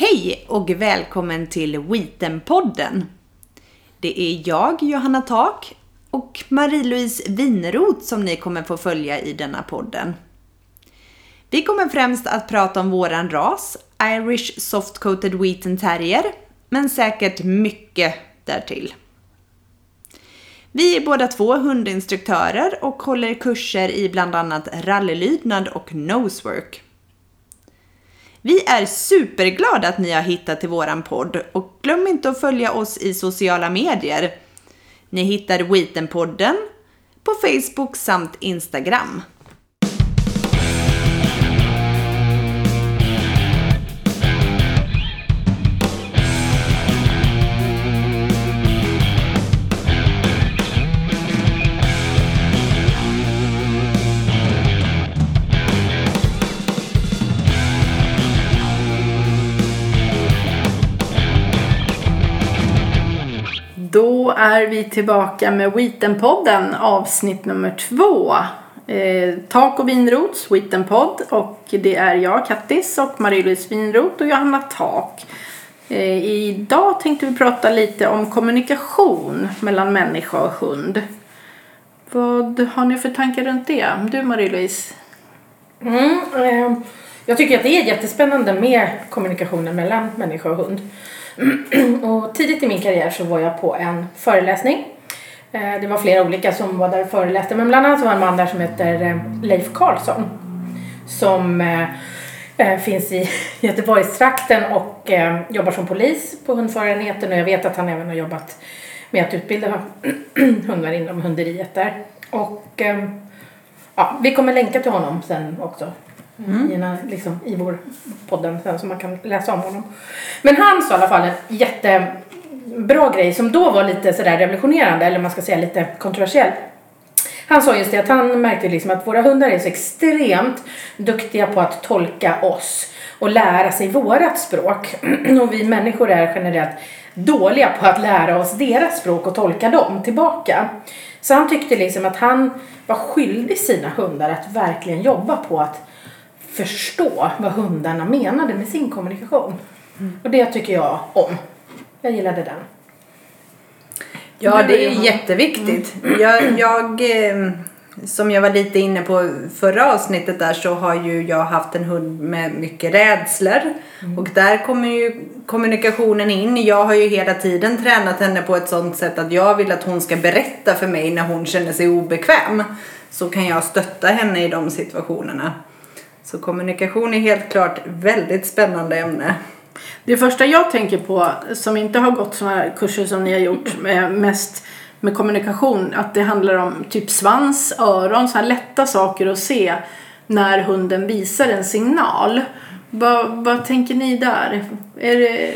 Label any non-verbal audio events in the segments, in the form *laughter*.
Hej och välkommen till Wheaten-podden. Det är jag, Johanna Tak, och Marie-Louise Winroth som ni kommer få följa i denna podden. Vi kommer främst att prata om våran ras, Irish Soft Coated Wheaten Terrier, men säkert mycket därtill. Vi är båda två hundinstruktörer och håller kurser i bland annat rallylydnad och nosework. Vi är superglada att ni har hittat till våran podd och glöm inte att följa oss i sociala medier. Ni hittar Weetenpodden på Facebook samt Instagram. Är vi tillbaka med Wheaten-podden avsnitt nummer två. Eh, tak och Vinrots Wheaten-podd och det är jag, Kattis och Marie-Louise Vinrot och Johanna Tak. Eh, idag tänkte vi prata lite om kommunikation mellan människa och hund. Vad har ni för tankar runt det? Du Marie-Louise? Mm, eh, jag tycker att det är jättespännande med kommunikationen mellan människa och hund. *clears throat* och tidigt i min karriär så var jag på en föreläsning. Eh, det var flera olika som var där och föreläste men bland annat var en man där som heter eh, Leif Karlsson. Som eh, finns i *laughs* Göteborgstrakten och jobbar som polis på Hundförarenheten och jag vet att han även har jobbat med att utbilda *clears throat* hundar inom hunderiet där. Och ja, vi kommer länka till honom sen också Mm. I, liksom, I vår podden sen så man kan läsa om honom. Men han sa i alla fall en jättebra grej som då var lite sådär revolutionerande eller man ska säga lite kontroversiell. Han sa just det att han märkte liksom att våra hundar är så extremt duktiga på att tolka oss och lära sig vårat språk. *clears throat* och vi människor är generellt dåliga på att lära oss deras språk och tolka dem tillbaka. Så han tyckte liksom att han var skyldig sina hundar att verkligen jobba på att förstå vad hundarna menade med sin kommunikation. Mm. Och det tycker jag om. Jag gillade den. Ja, det är jätteviktigt. Mm. Jag, jag, eh, som jag var lite inne på förra avsnittet där så har ju jag haft en hund med mycket rädslor. Mm. Och där kommer ju kommunikationen in. Jag har ju hela tiden tränat henne på ett sånt sätt att jag vill att hon ska berätta för mig när hon känner sig obekväm. Så kan jag stötta henne i de situationerna. Så kommunikation är helt klart väldigt spännande ämne. Det första jag tänker på som inte har gått sådana här kurser som ni har gjort med mest med kommunikation att det handlar om typ svans, öron, så här lätta saker att se när hunden visar en signal. Vad, vad tänker ni där? Är det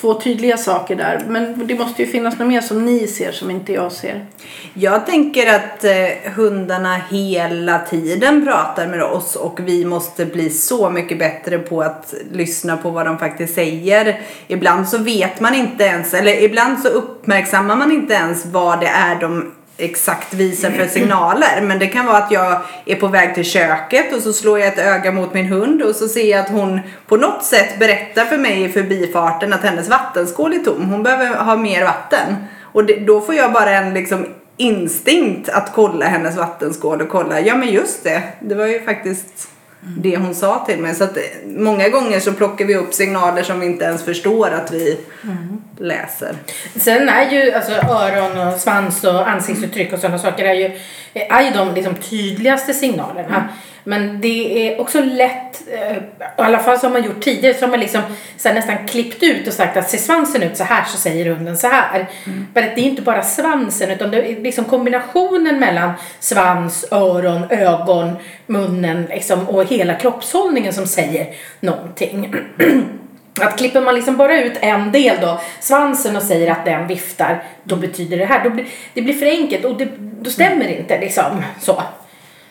två tydliga saker där. Men det måste ju finnas något mer som ni ser som inte jag ser. Jag tänker att eh, hundarna hela tiden pratar med oss och vi måste bli så mycket bättre på att lyssna på vad de faktiskt säger. Ibland så vet man inte ens, eller ibland så uppmärksammar man inte ens vad det är de exakt visar för signaler. Men det kan vara att jag är på väg till köket och så slår jag ett öga mot min hund och så ser jag att hon på något sätt berättar för mig i förbifarten att hennes vattenskål är tom. Hon behöver ha mer vatten. Och det, då får jag bara en liksom instinkt att kolla hennes vattenskål och kolla, ja men just det, det var ju faktiskt det hon sa till mig. Så att många gånger så plockar vi upp signaler som vi inte ens förstår att vi mm. läser. Sen är ju alltså öron och svans och ansiktsuttryck och sådana saker är ju, är ju de liksom tydligaste signalerna. Mm. Men det är också lätt, eh, i alla fall som man gjort tidigare, så har man liksom så nästan klippt ut och sagt att ser svansen ut så här så säger hunden så här. Mm. Men det är inte bara svansen utan det är liksom kombinationen mellan svans, öron, ögon, munnen liksom, och hela kroppshållningen som säger någonting. *clears throat* Att klipper man liksom bara ut en del då, svansen och säger att den viftar, då betyder det här. Då blir, det blir för enkelt och det, då stämmer det inte liksom så.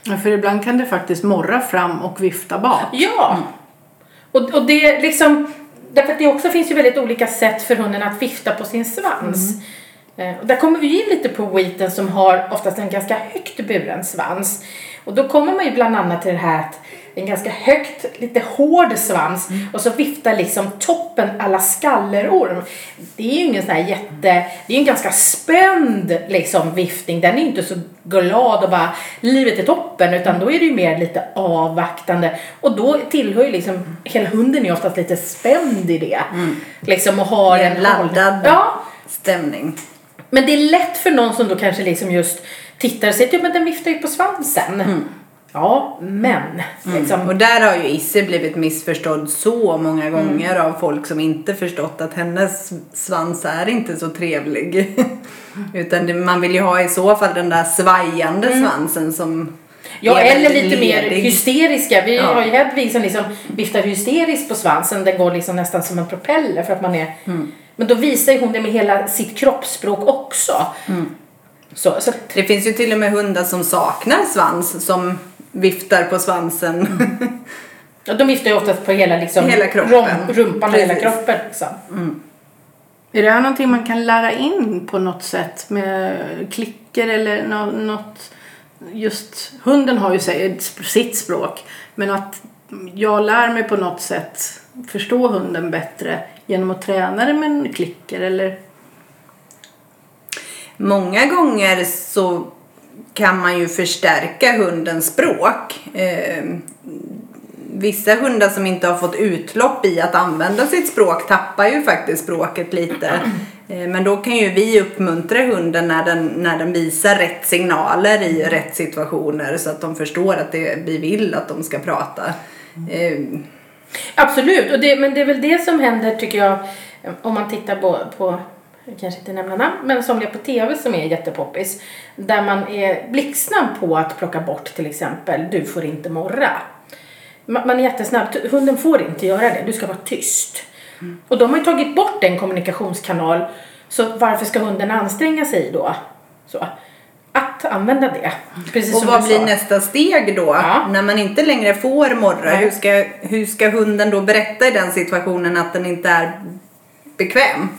Ja, för ibland kan det faktiskt morra fram och vifta bak. Ja! Och, och det liksom, därför att det också finns ju väldigt olika sätt för hunden att vifta på sin svans. Mm. Eh, och där kommer vi in lite på wheaten som har oftast en ganska högt buren svans. Och då kommer man ju bland annat till det här att en ganska högt, lite hård svans och så viftar liksom toppen alla skallerorm. Det är ju ingen sån här jätte, det är ju en ganska spänd liksom viftning. Den är ju inte så glad och bara livet är toppen utan då är det ju mer lite avvaktande och då tillhör ju liksom, hela hunden är oftast lite spänd i det. Liksom och har en laddad Ja, stämning. men det är lätt för någon som då kanske liksom just tittar och säger ja men den viftar ju på svansen. Ja, men. Liksom, Och där har ju Isse blivit missförstådd så många gånger av folk som inte förstått att hennes svans är inte så trevlig. *laughs* Utan det, man vill ju ha i så fall den där svajande svansen som Ja, eller lite mer ledig. hysteriska. Vi Ja. har ju Hedvig som liksom viftar hysteriskt på svansen. Den går liksom nästan som en propeller för att man är... Mm. Men då visar ju hon det med hela sitt kroppsspråk också. Mm. Så, så att, Det finns ju till och med hundar som saknar svans som viftar på svansen. ja, de viftar ju oftast på hela, liksom, Hela kroppen. rum- rumpan och hela kroppen. Liksom. Är det här någonting man kan lära in på något sätt med klicker eller nå- något? Just hunden har ju sitt språk men att jag lär mig på något sätt förstå hunden bättre genom att träna den med en klicker eller Många gånger så kan man ju förstärka hundens språk. Eh, vissa hundar som inte har fått utlopp i att använda sitt språk tappar ju faktiskt språket lite. Eh, men då kan ju vi uppmuntra hunden när den, när den visar rätt signaler i rätt situationer så att de förstår att det, vi vill att de ska prata. Eh, Absolut, och det, men det är väl det som händer tycker jag om man tittar på, på jag kanske inte nämna namn, men somliga på tv som är jättepoppis. Där man är blixtsnabb på att plocka bort till exempel, du får inte morra. Ma- Man är jättesnabb, hunden får inte göra det, du ska vara tyst. Och de har ju tagit bort en kommunikationskanal, så varför ska hunden anstränga sig då? Så. Att använda det. Precis Och vad blir sa. nästa steg då? Ja. När man inte längre får morra, Nej. hur ska, hur ska hunden då berätta i den situationen att den inte är bekväm?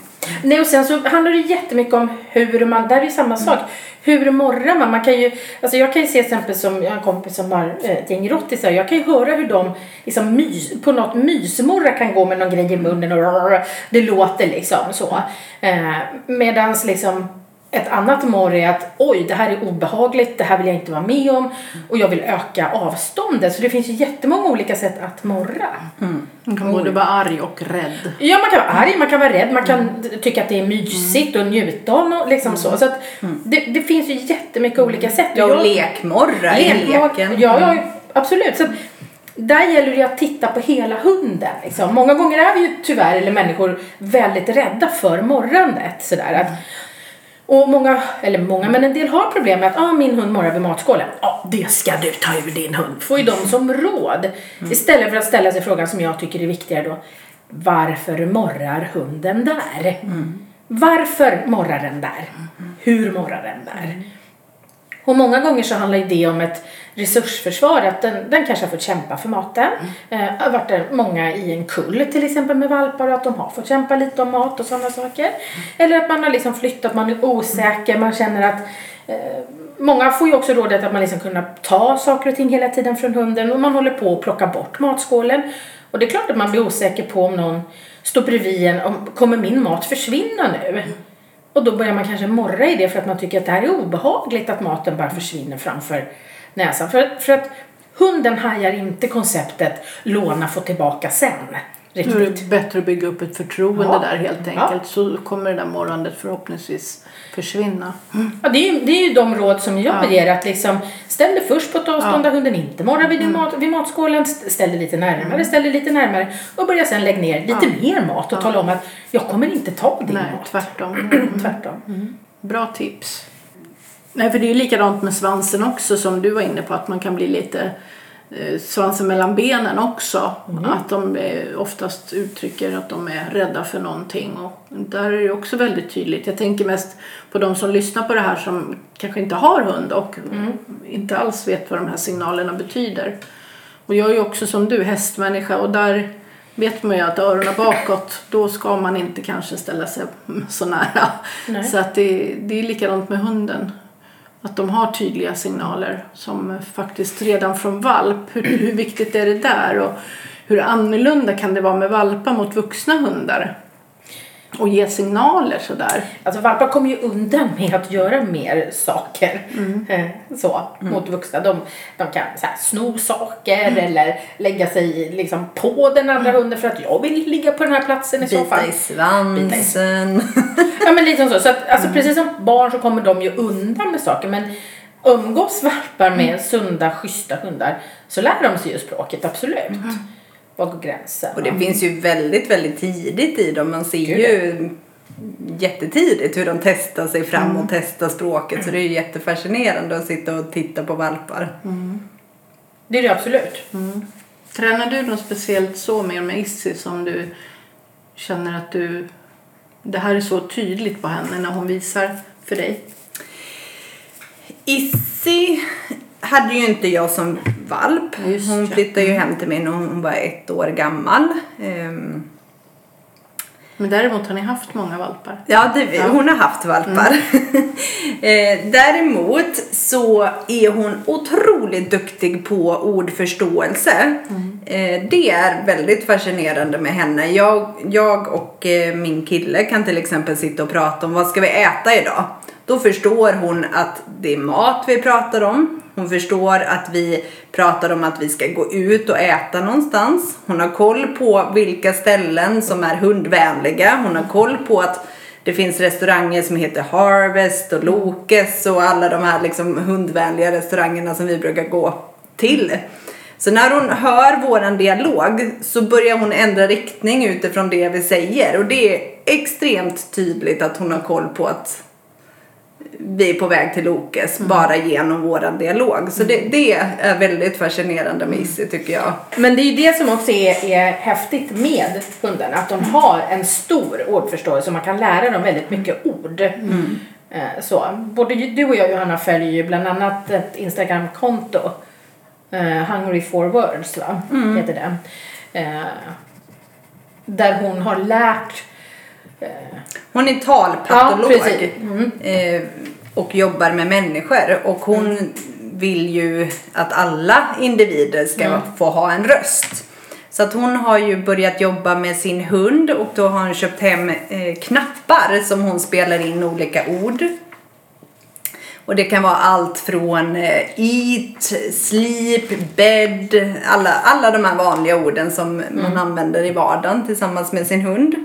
Nej och sen så handlar det jättemycket om hur man, där är ju samma sak. Hur morrar man? man kan ju, alltså jag kan ju se exempel som, jag har en kompis som har eh, ett gäng rottisar. Jag kan ju höra hur de liksom mys, på något mysmorra kan gå med någon grej i munnen och det låter liksom så. Eh, medans liksom ett annat morr är att oj, det här är obehagligt, det här vill jag inte vara med om och jag vill öka avståndet. Så det finns ju jättemånga olika sätt att morra. man kan både vara arg och rädd. Ja, man kan vara arg, man kan vara rädd, man kan tycka att det är mysigt och njuta av något, liksom så. Så att det, det finns ju jättemycket olika sätt. Ja, och lekmorra i leken. Ja, ja, absolut. Så att där gäller det att titta på hela hunden. Liksom. Många gånger är vi ju tyvärr, eller människor, väldigt rädda för morrandet. Sådär. Att, och många, eller många, men en del har problem med att ah, min hund morrar vid matskålen. Ja, ah, det ska du ta ur din hund. Får ju de som råd. Istället för att ställa sig frågan som jag tycker är viktigare då. Varför morrar hunden där? Varför morrar den där? Hur morrar den där? Och många gånger så handlar det om ett resursförsvar, att den, den kanske har fått kämpa för maten. Eh, har varit där många i en kull till exempel med valpar och att de har fått kämpa lite om mat och sådana saker. Eller att man har liksom flyttat, man är osäker, man känner att eh, Många får ju också rådet att man liksom kunna ta saker och ting hela tiden från hunden och man håller på att plocka bort matskålen. Och det är klart att man blir osäker på om någon står bredvid en, om, kommer min mat försvinna nu? Och då börjar man kanske morra i det för att man tycker att det här är obehagligt att maten bara försvinner framför näsan. För, för att hunden hajar inte konceptet låna, få tillbaka sen. Då är Riktigt. det bättre att bygga upp ett förtroende Ja. där helt Ja. enkelt. Så kommer det där morrandet förhoppningsvis försvinna. Ja, det, är det är ju de råd som jag Ja. ger. Att liksom, ställ dig först på ett avstånd där hunden inte morrar vid, Mm. mat, vid matskålen. St- Ställ dig lite närmare, ställ dig lite närmare. Och börja sen lägga ner lite mer mat och tala om att jag kommer inte ta din Nej, mat. tvärtom. *clears throat* Tvärtom. Bra tips. Nej, för det är ju likadant med svansen också som du var inne på att man kan bli lite svansen mellan benen också. Att de eh, oftast uttrycker att de är rädda för någonting och där är det också väldigt tydligt. Jag tänker mest på de som lyssnar på det här som kanske inte har hund och inte alls vet vad de här signalerna betyder. Och jag är ju också som du hästmänniska och där vet man ju att öronen bakåt då ska man inte kanske ställa sig så nära. Nej. Så att det, det är likadant med hunden att de har tydliga signaler som faktiskt redan från valp. Hur, hur viktigt är det där? Och hur annorlunda kan det vara med valpar mot vuxna hundar? Och ge signaler sådär. Alltså valpar kommer ju undan med att göra mer saker eh, så, mot vuxna. De, de kan så här, sno saker eller lägga sig liksom, på den andra hunden för att jag vill ligga på den här platsen i så fall. Bita i svansen. *laughs* Ja men lite så. så att, alltså, Precis som barn så kommer de ju undan med saker men umgås valpar med sunda, schyssta hundar så lär de sig ju språket, absolut. Var går gränsen? Och det finns ju väldigt, väldigt tidigt i dem. Man ser Gud, ju jättetidigt hur de testar sig fram och testar språket. Så det är ju jättefascinerande att sitta och titta på valpar. Det är det absolut. Tränar du något speciellt så mer med Issy som du känner att du... Det här är så tydligt på henne när hon visar för dig? Issy hade ju inte jag som valp. Just Hon flyttade ju hem till mig när hon var ett år gammal. Ehm, Men däremot har ni haft många valpar. Ja, det, hon har haft valpar. *laughs* eh, däremot så är hon otroligt duktig på ordförståelse. Eh, det är väldigt fascinerande med henne. Jag, jag och eh, min kille kan till exempel sitta och prata om vad ska vi äta idag? Då förstår hon att det är mat vi pratar om. Hon förstår att vi pratar om att vi ska gå ut och äta någonstans. Hon har koll på vilka ställen som är hundvänliga. Hon har koll på att det finns restauranger som heter Harvest och Lokes och alla de här liksom hundvänliga restaurangerna som vi brukar gå till. Så när hon hör våran dialog så börjar hon ändra riktning utifrån det vi säger och det är extremt tydligt att hon har koll på att vi är på väg till Lokes bara genom våran dialog. Så det, det är väldigt fascinerande med Issy tycker jag. Men det är ju det som också är, är häftigt med hundarna. Att de har en stor ordförståelse och man kan lära dem väldigt mycket ord. Eh, Så. Både du och jag Johanna följer ju bland annat ett Instagramkonto. Eh, Hungry for words va? heter det. Eh, där hon har lärt Hon är talpatolog. Ja, precis. Mm. och jobbar med människor. Och hon vill ju att alla individer ska få ha en röst. Så att hon har ju börjat jobba med sin hund och då har hon köpt hem eh, knappar som hon spelar in olika ord. Och det kan vara allt från eh, eat, sleep, bed, alla, alla de här vanliga orden som man använder i vardagen tillsammans med sin hund.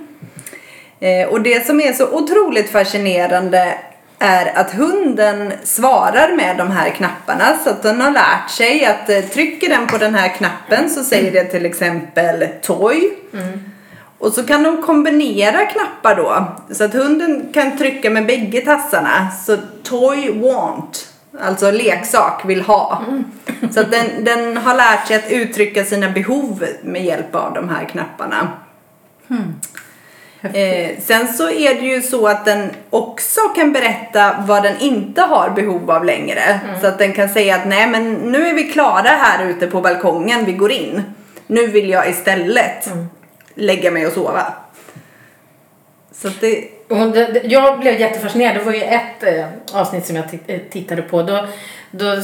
Eh, och det som är så otroligt fascinerande är att hunden svarar med de här knapparna så att den har lärt sig att eh, trycker den på den här knappen så säger det till exempel toy. Och så kan de kombinera knappar då så att hunden kan trycka med bägge tassarna. Så toy want, alltså leksak vill ha. Så att den, den har lärt sig att uttrycka sina behov med hjälp av de här knapparna. Hmm. Eh, sen så är det ju så att den också kan berätta vad den inte har behov av längre. Så att den kan säga att nej men nu är vi klara här ute på balkongen, vi går in. Nu vill jag istället lägga mig och sova. Så att det, Och det, jag blev jättefascinerad. Det var ju ett eh, avsnitt som jag eh, tittade på. Då, då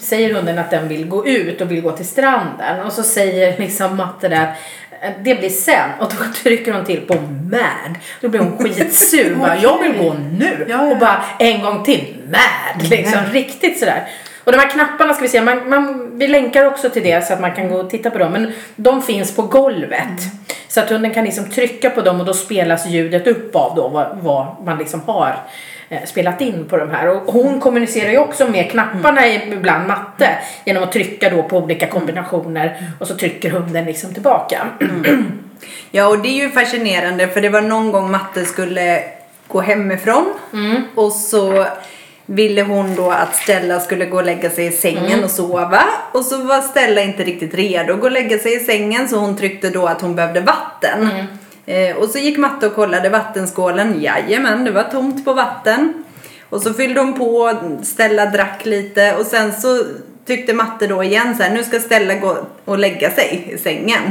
säger hunden att den vill gå ut och vill gå till stranden. Och så säger liksom Matte där det blir sen. Och då trycker hon till på mad. Då blir hon skitsur. bara, jag vill gå nu. *laughs* Ja, ja. Och bara en gång till. Mad. Liksom riktigt sådär. Och de här knapparna ska vi se, man, man, vi länkar också till det så att man kan gå och titta på dem. Men de finns på golvet. Så att hunden kan liksom trycka på dem och då spelas ljudet upp av då vad, vad man liksom har eh, spelat in på de här. Och hon kommunicerar ju också med knapparna ibland matte genom att trycka då på olika kombinationer och så trycker hunden liksom tillbaka. ja och det är ju fascinerande för det var någon gång matte skulle gå hemifrån. Och så ville hon då att Stella skulle gå och lägga sig i sängen och sova. Och så var Stella inte riktigt redo att gå och lägga sig i sängen så hon tryckte då att hon behövde vatten. Eh, och så gick Matte och kollade vattenskålen. Jajamän, det var tomt på vatten. Och så fyllde hon på, Stella drack lite och sen så tyckte Matte då igen så här, nu ska Stella gå och lägga sig i sängen.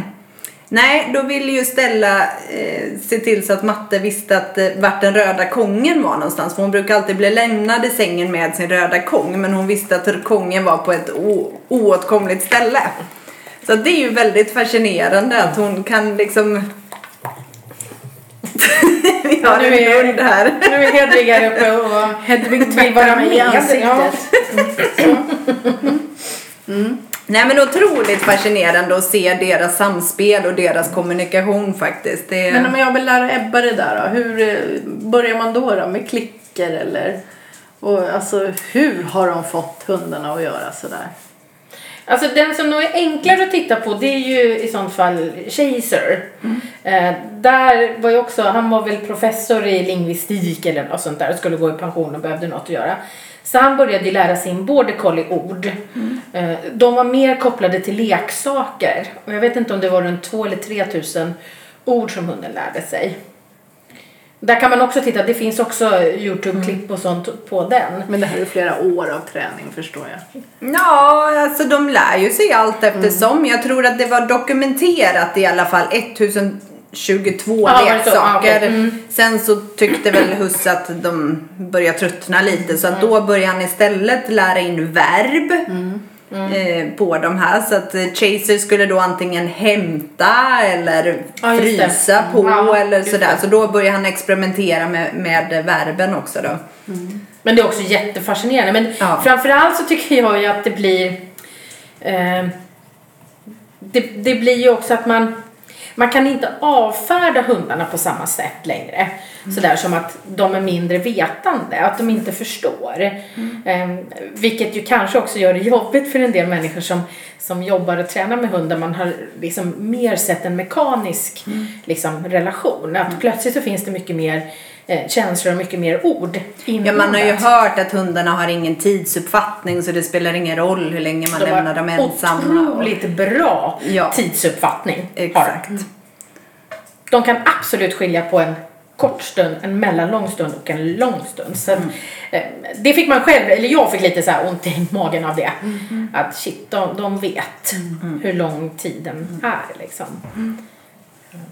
Nej, då ville ju Stella eh, se till så att Matte visste att eh, vart den röda kongen var någonstans. För hon brukar alltid bli lämnad i sängen med sin röda kong. Men hon visste att kongen var på ett oåtkomligt ställe. Så det är ju väldigt fascinerande att hon kan liksom... *laughs* Vi har nu en hund här. Nu är Hedvig här uppe och *laughs* Hedvig vill vara mig i med. ansiktet. Nej men otroligt fascinerande att se deras samspel och deras kommunikation faktiskt. Det... Men om jag vill lära Ebba det där då, hur eh, börjar man då, då med klicker eller? Och alltså hur har de fått hundarna att göra sådär? Alltså den som nog är enklare att titta på det är ju i sånt fall Chaser. Eh, där var ju också, han var väl professor i lingvistik eller något sånt där och skulle gå i pension och behövde något att göra. Så han började ju lära sin border collie-ord. Eh, de var mer kopplade till leksaker. Och jag vet inte om det var runt 2 eller 3 tusen ord som hunden lärde sig. Där kan man också titta, det finns också Youtube-klipp och sånt på den. Men det här är flera år av träning förstår jag. Ja, alltså de lär ju sig allt eftersom. Jag tror att det var dokumenterat i alla fall 1022 Ja, var det så? Ja, leksaker. okej. Mm. Sen så tyckte väl Huss att de började tröttna lite så att då började han istället lära in verb. Eh, på de här så att eh, Chaser skulle då antingen hämta eller Ja, frysa på Ja, eller sådär. Så då började han experimentera med, med verben också då. Men det är också jättefascinerande. Men Ja. framförallt så tycker jag ju att det blir... Eh, det, det blir ju också att man... Man kan inte avfärda hundarna på samma sätt längre. Sådär som att de är mindre vetande, att de inte förstår. Eh, vilket ju kanske också gör det jobbigt för en del människor som, som jobbar och tränar med hundar. Man har liksom mer sett en mekanisk liksom, relation. Att plötsligt så finns det mycket mer känslor och mycket mer ord Ja, man har ju hört att hundarna har ingen tidsuppfattning så det spelar ingen roll hur länge man De lämnar dem ensamma. och- otroligt bra Ja. tidsuppfattning. Exakt. De kan absolut skilja på en kort stund, en mellanlång stund och en lång stund. Så att, eh, det fick man själv, eller jag fick lite så ont i magen av det. Att shit, de, de vet hur lång tiden är liksom.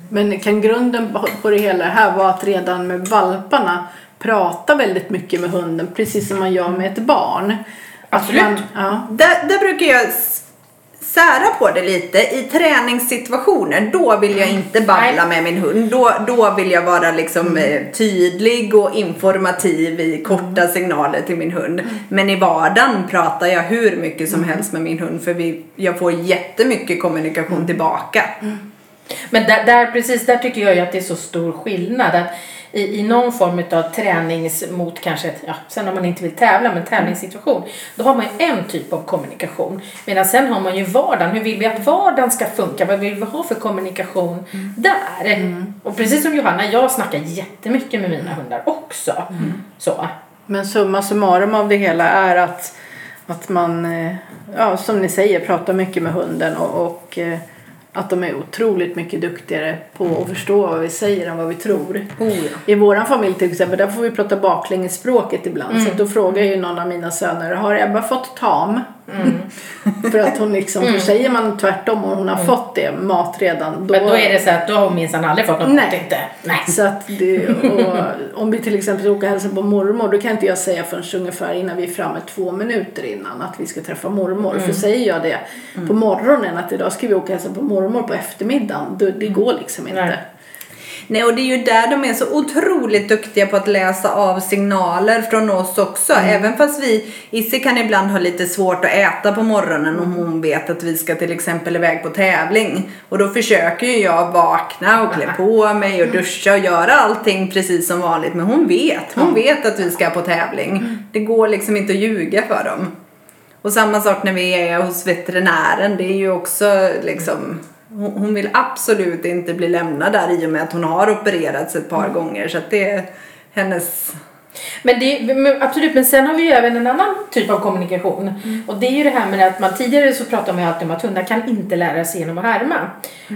Men kan grunden på- det hela här vara att redan med valparna prata väldigt mycket med hunden precis som man gör med ett barn? Absolut. Man, ja. Där, där brukar jag sära på det lite. I träningssituationer, då vill jag inte babbla med min hund. Då, då vill jag vara liksom eh, tydlig och informativ i korta signaler till min hund. Men i vardagen pratar jag hur mycket som helst med min hund för vi, jag får jättemycket kommunikation tillbaka. Men där, där, precis där tycker jag ju att det är så stor skillnad. Att i, I någon form av tränings mot kanske, ett- ja, sen om man inte vill tävla, men tävlingssituation. Då har man ju en typ av kommunikation. Medan sen har man ju vardagen. Hur vill vi att vardagen ska funka? Vad vill vi ha för kommunikation där? Och precis som Johanna, jag snackar jättemycket med mina hundar också. Så. Men summa summarum av det hela är att, att man, eh, ja, som ni säger, pratar mycket med hunden och, och eh, att de är otroligt mycket duktigare på att förstå vad vi säger än vad vi tror. Oh, ja. I våran familj till exempel, där får vi prata baklängesspråket ibland. Så att då frågar ju någon av mina söner, har Ebba fått tam? *laughs* för att hon liksom, för säger man tvärtom och hon har fått det, mat redan, då... Men då är det så att då har hon minsann aldrig fått något Nej. inte. Nej. Så att det, och om vi till exempel ska åka och hälsa på mormor då kan inte jag säga förrän ungefär innan vi är framme två minuter innan att vi ska träffa mormor. Mm. För säger jag det på morgonen att idag ska vi åka och hälsa på mormor på eftermiddagen, då, det går liksom inte. Nej. Nej, och det är ju där de är så otroligt duktiga på att läsa av signaler från oss också. Även fast vi, Issi kan ibland ha lite svårt att äta på morgonen om hon vet att vi ska till exempel iväg på tävling. Och då försöker ju jag vakna och klä på mig och duscha och göra allting precis som vanligt. Men hon vet, hon vet att vi ska på tävling. Det går liksom inte att ljuga för dem. Och samma sak när vi är hos veterinären. Det är ju också liksom hon vill absolut inte bli lämnad där i och med att hon har opererats ett par gånger. Så att det är hennes... Men det, men absolut, men sen har vi ju även en annan typ av kommunikation. Och det är ju det här med att man tidigare så pratade man ju alltid om att hundar kan inte lära sig genom att härma.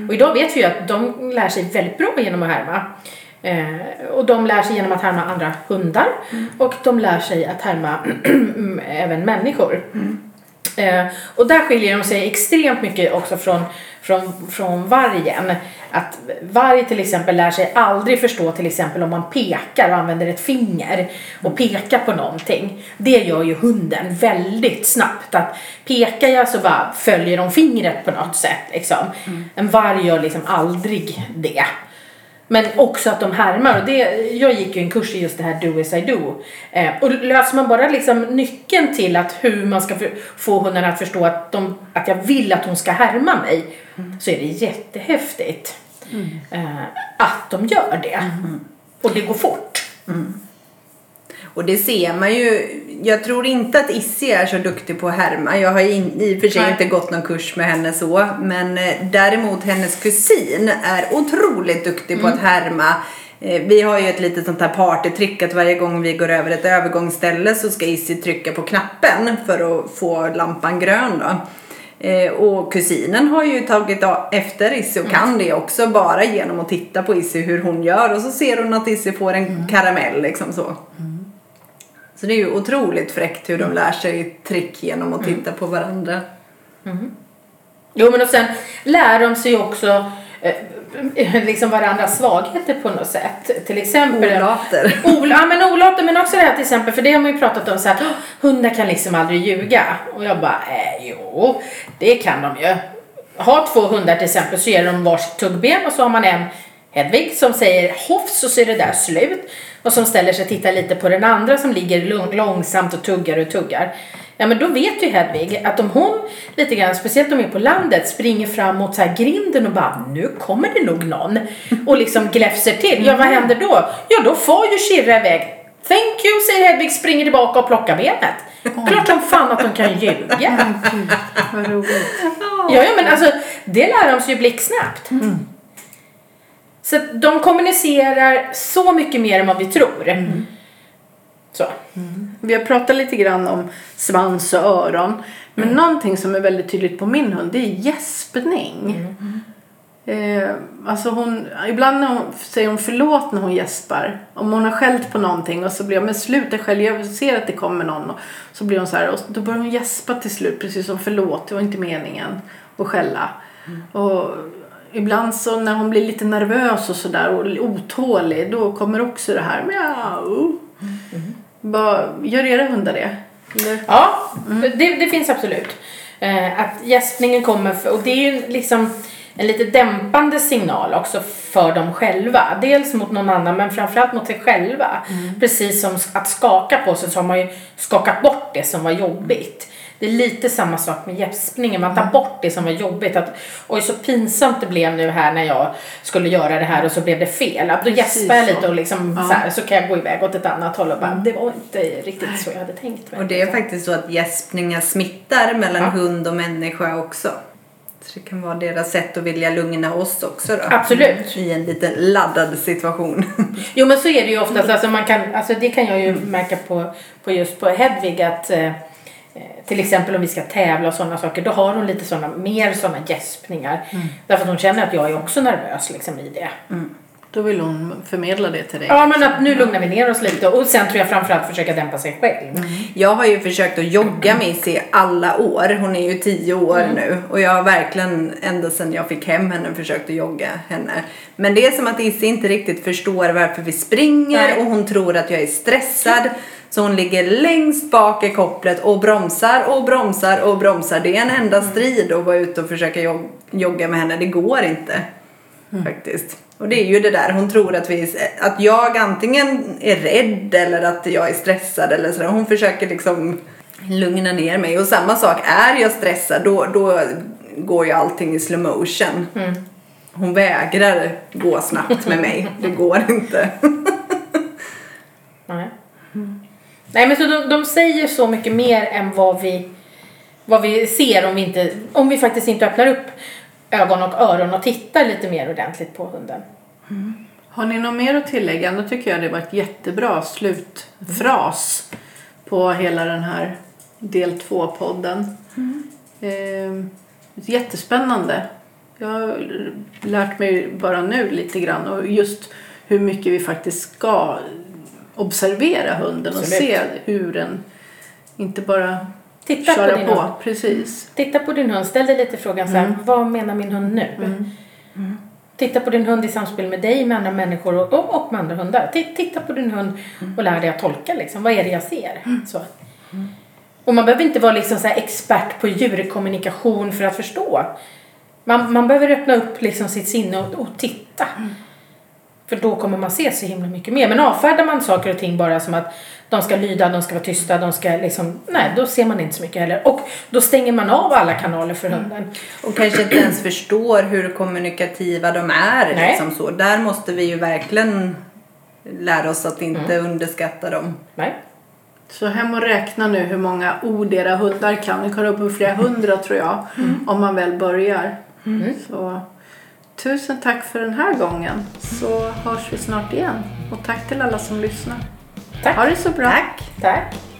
Och idag vet vi ju att de lär sig väldigt bra genom att härma. Eh, och de lär sig genom att härma andra hundar och de lär sig att härma *clears throat* även människor. Eh, och där skiljer de sig extremt mycket också från, från, från vargen. Att varg till exempel lär sig aldrig förstå till exempel om man pekar och använder ett finger och pekar på någonting. Det gör ju hunden väldigt snabbt. Att pekar jag så bara följer de fingret på något sätt. Liksom. En varg gör liksom aldrig det. Men också att de härmar. Och det, jag gick ju en kurs i just det här do as I do. Eh, och löser man bara liksom nyckeln till att hur man ska för, få hunden att förstå att, de, att jag vill att hon ska härma mig. Så är det jättehäftigt. Eh, att de gör det. Och det går fort. Och det ser man ju. Jag tror inte att Issi är så duktig på att härma. Jag har in, i och för sig Nej. inte gått någon kurs med henne så. Men eh, däremot hennes kusin är otroligt duktig på att härma. Eh, Vi har ju ett litet sånt här partytrick att varje gång vi går över ett övergångsställe så ska Issi trycka på knappen för att få lampan grön då. Eh, Och kusinen har ju tagit efter Issi och kan det också bara genom att titta på Issi hur hon gör och så ser hon att Issi får en karamell liksom så. Så det är ju otroligt fräckt hur de lär sig trick genom att titta på varandra. Jo men och sen lär de sig också eh, liksom varandras svagheter på något sätt. Till exempel Olater. Ol, ja men olater men också det här till exempel för det har man ju pratat om så här, "Åh, hundar kan liksom aldrig ljuga. Och jag bara, eh, jo det kan de ju. Har två hundar till exempel så ger de varsitt tuggben och så har man en Hedvig som säger hoffs och så är det där slut. Och som ställer sig och tittar lite på den andra som ligger lång, långsamt och tuggar och tuggar. Ja men då vet ju Hedvig att om hon lite grann, speciellt om hon är på landet, springer fram mot så här grinden och bara nu kommer det nog någon. Och liksom gläfser till. Ja vad händer då? Ja då får ju Kirra iväg. Thank you säger Hedvig, springer tillbaka och plockar benet. Klart som fan att de kan ljuga. Vad roligt. Ja, ja men alltså det lär de sig ju blixtsnabbt. Så de kommunicerar så mycket mer än vad vi tror. Så. Vi har pratat lite grann om svans och öron. Men någonting som är väldigt tydligt på min hund det är gäspning. Eh, alltså hon, ibland när hon, säger hon förlåt när hon gäspar. Om hon har skällt på någonting och så blir jag men sluta skäll, jag ser att det kommer någon. Och så blir hon så här och då börjar hon gäspa till slut precis som förlåt, det var inte meningen att skälla. Och ibland så när hon blir lite nervös och sådär och otålig då kommer också det här miau. Vad, gör era hundar det? Eller? Ja, det, det finns absolut. Eh, att gäspningen kommer, för, och det är ju liksom en lite dämpande signal också för dem själva. Dels mot någon annan men framförallt mot sig själva. Precis som att skaka på sig så har man ju skakat bort det som var jobbigt. Det är lite samma sak med gäspningen. Man tar bort det som var jobbigt. Att, Oj, så pinsamt det blev nu här när jag skulle göra det här och så blev det fel. Att Då gäspar jag lite och liksom Ja. så, här, så kan jag gå iväg åt ett annat håll och bara, det var inte riktigt så jag hade tänkt mig. Och det är faktiskt så att gäspningar smittar mellan Ja. hund och människa också. Så det kan vara deras sätt att vilja lugna oss också då. Absolut. I en lite laddad situation. *laughs* Jo men så är det ju oftast, alltså man kan, alltså det kan jag ju märka på, på just på Hedvig att eh, till exempel om vi ska tävla och sådana saker, då har hon lite sådana, mer sådana gäspningar. Därför att hon känner att jag är också nervös liksom i det. Då vill hon förmedla det till dig. Ja men att nu lugnar vi ner oss lite och sen tror jag framförallt försöka dämpa sig själv. Jag har ju försökt att jogga med Issy alla år. Hon är ju tio år nu. Och jag har verkligen ända sedan jag fick hem henne försökt att jogga henne. Men det är som att Issy inte riktigt förstår varför vi springer Nej. och hon tror att jag är stressad. Så hon ligger längst bak i kopplet och bromsar och bromsar och bromsar. Det är en enda strid att vara ute och försöka jog- jogga med henne. Det går inte. Faktiskt. Och det är ju det där, hon tror att, vi, att jag antingen är rädd eller att jag är stressad eller sådär. Hon försöker liksom lugna ner mig. Och samma sak, är jag stressad då, då går ju allting i slow motion. Hon vägrar gå snabbt med mig. Det går inte. *laughs* Nej. Men så de, de säger så mycket mer än vad vi, vad vi ser om vi, inte, om vi faktiskt inte öppnar upp ögon och öron och tittar lite mer ordentligt på hunden. Har ni något mer att tillägga? Då tycker jag det var ett jättebra slutfras på hela den här del 2-podden. Eh, jättespännande. Jag har lärt mig bara nu lite grann och just hur mycket vi faktiskt ska observera hunden och Absolut. se hur den inte bara Titta köra på din på. hund. Precis. Titta på din hund. Ställ dig lite frågan så här, Mm. vad menar min hund nu? Titta på din hund i samspel med dig, med andra människor och, och, och med andra hundar. Ti- Titta på din hund och lär dig att tolka liksom. Vad är det jag ser? Så. Och man behöver inte vara liksom så här expert på djurkommunikation för att förstå. Man, man behöver öppna upp liksom sitt sinne och, och titta. För då kommer man se så himla mycket mer. Men avfärdar man saker och ting bara som att de ska lyda, de ska vara tysta, de ska liksom... Nej, då ser man inte så mycket heller. Och då stänger man av alla kanaler för hunden. Och kanske inte ens förstår hur kommunikativa de är. Nej. Liksom så. Där måste vi ju verkligen lära oss att inte Mm. underskatta dem. Nej. Så hem och räkna nu hur många ord era hundar kan. Vi kommer upp på flera hundra tror jag. Om man väl börjar. Så tusen tack för den här gången. Så hörs vi snart igen. Och tack till alla som lyssnar. Tack. Ha det så bra. Tack! Tack.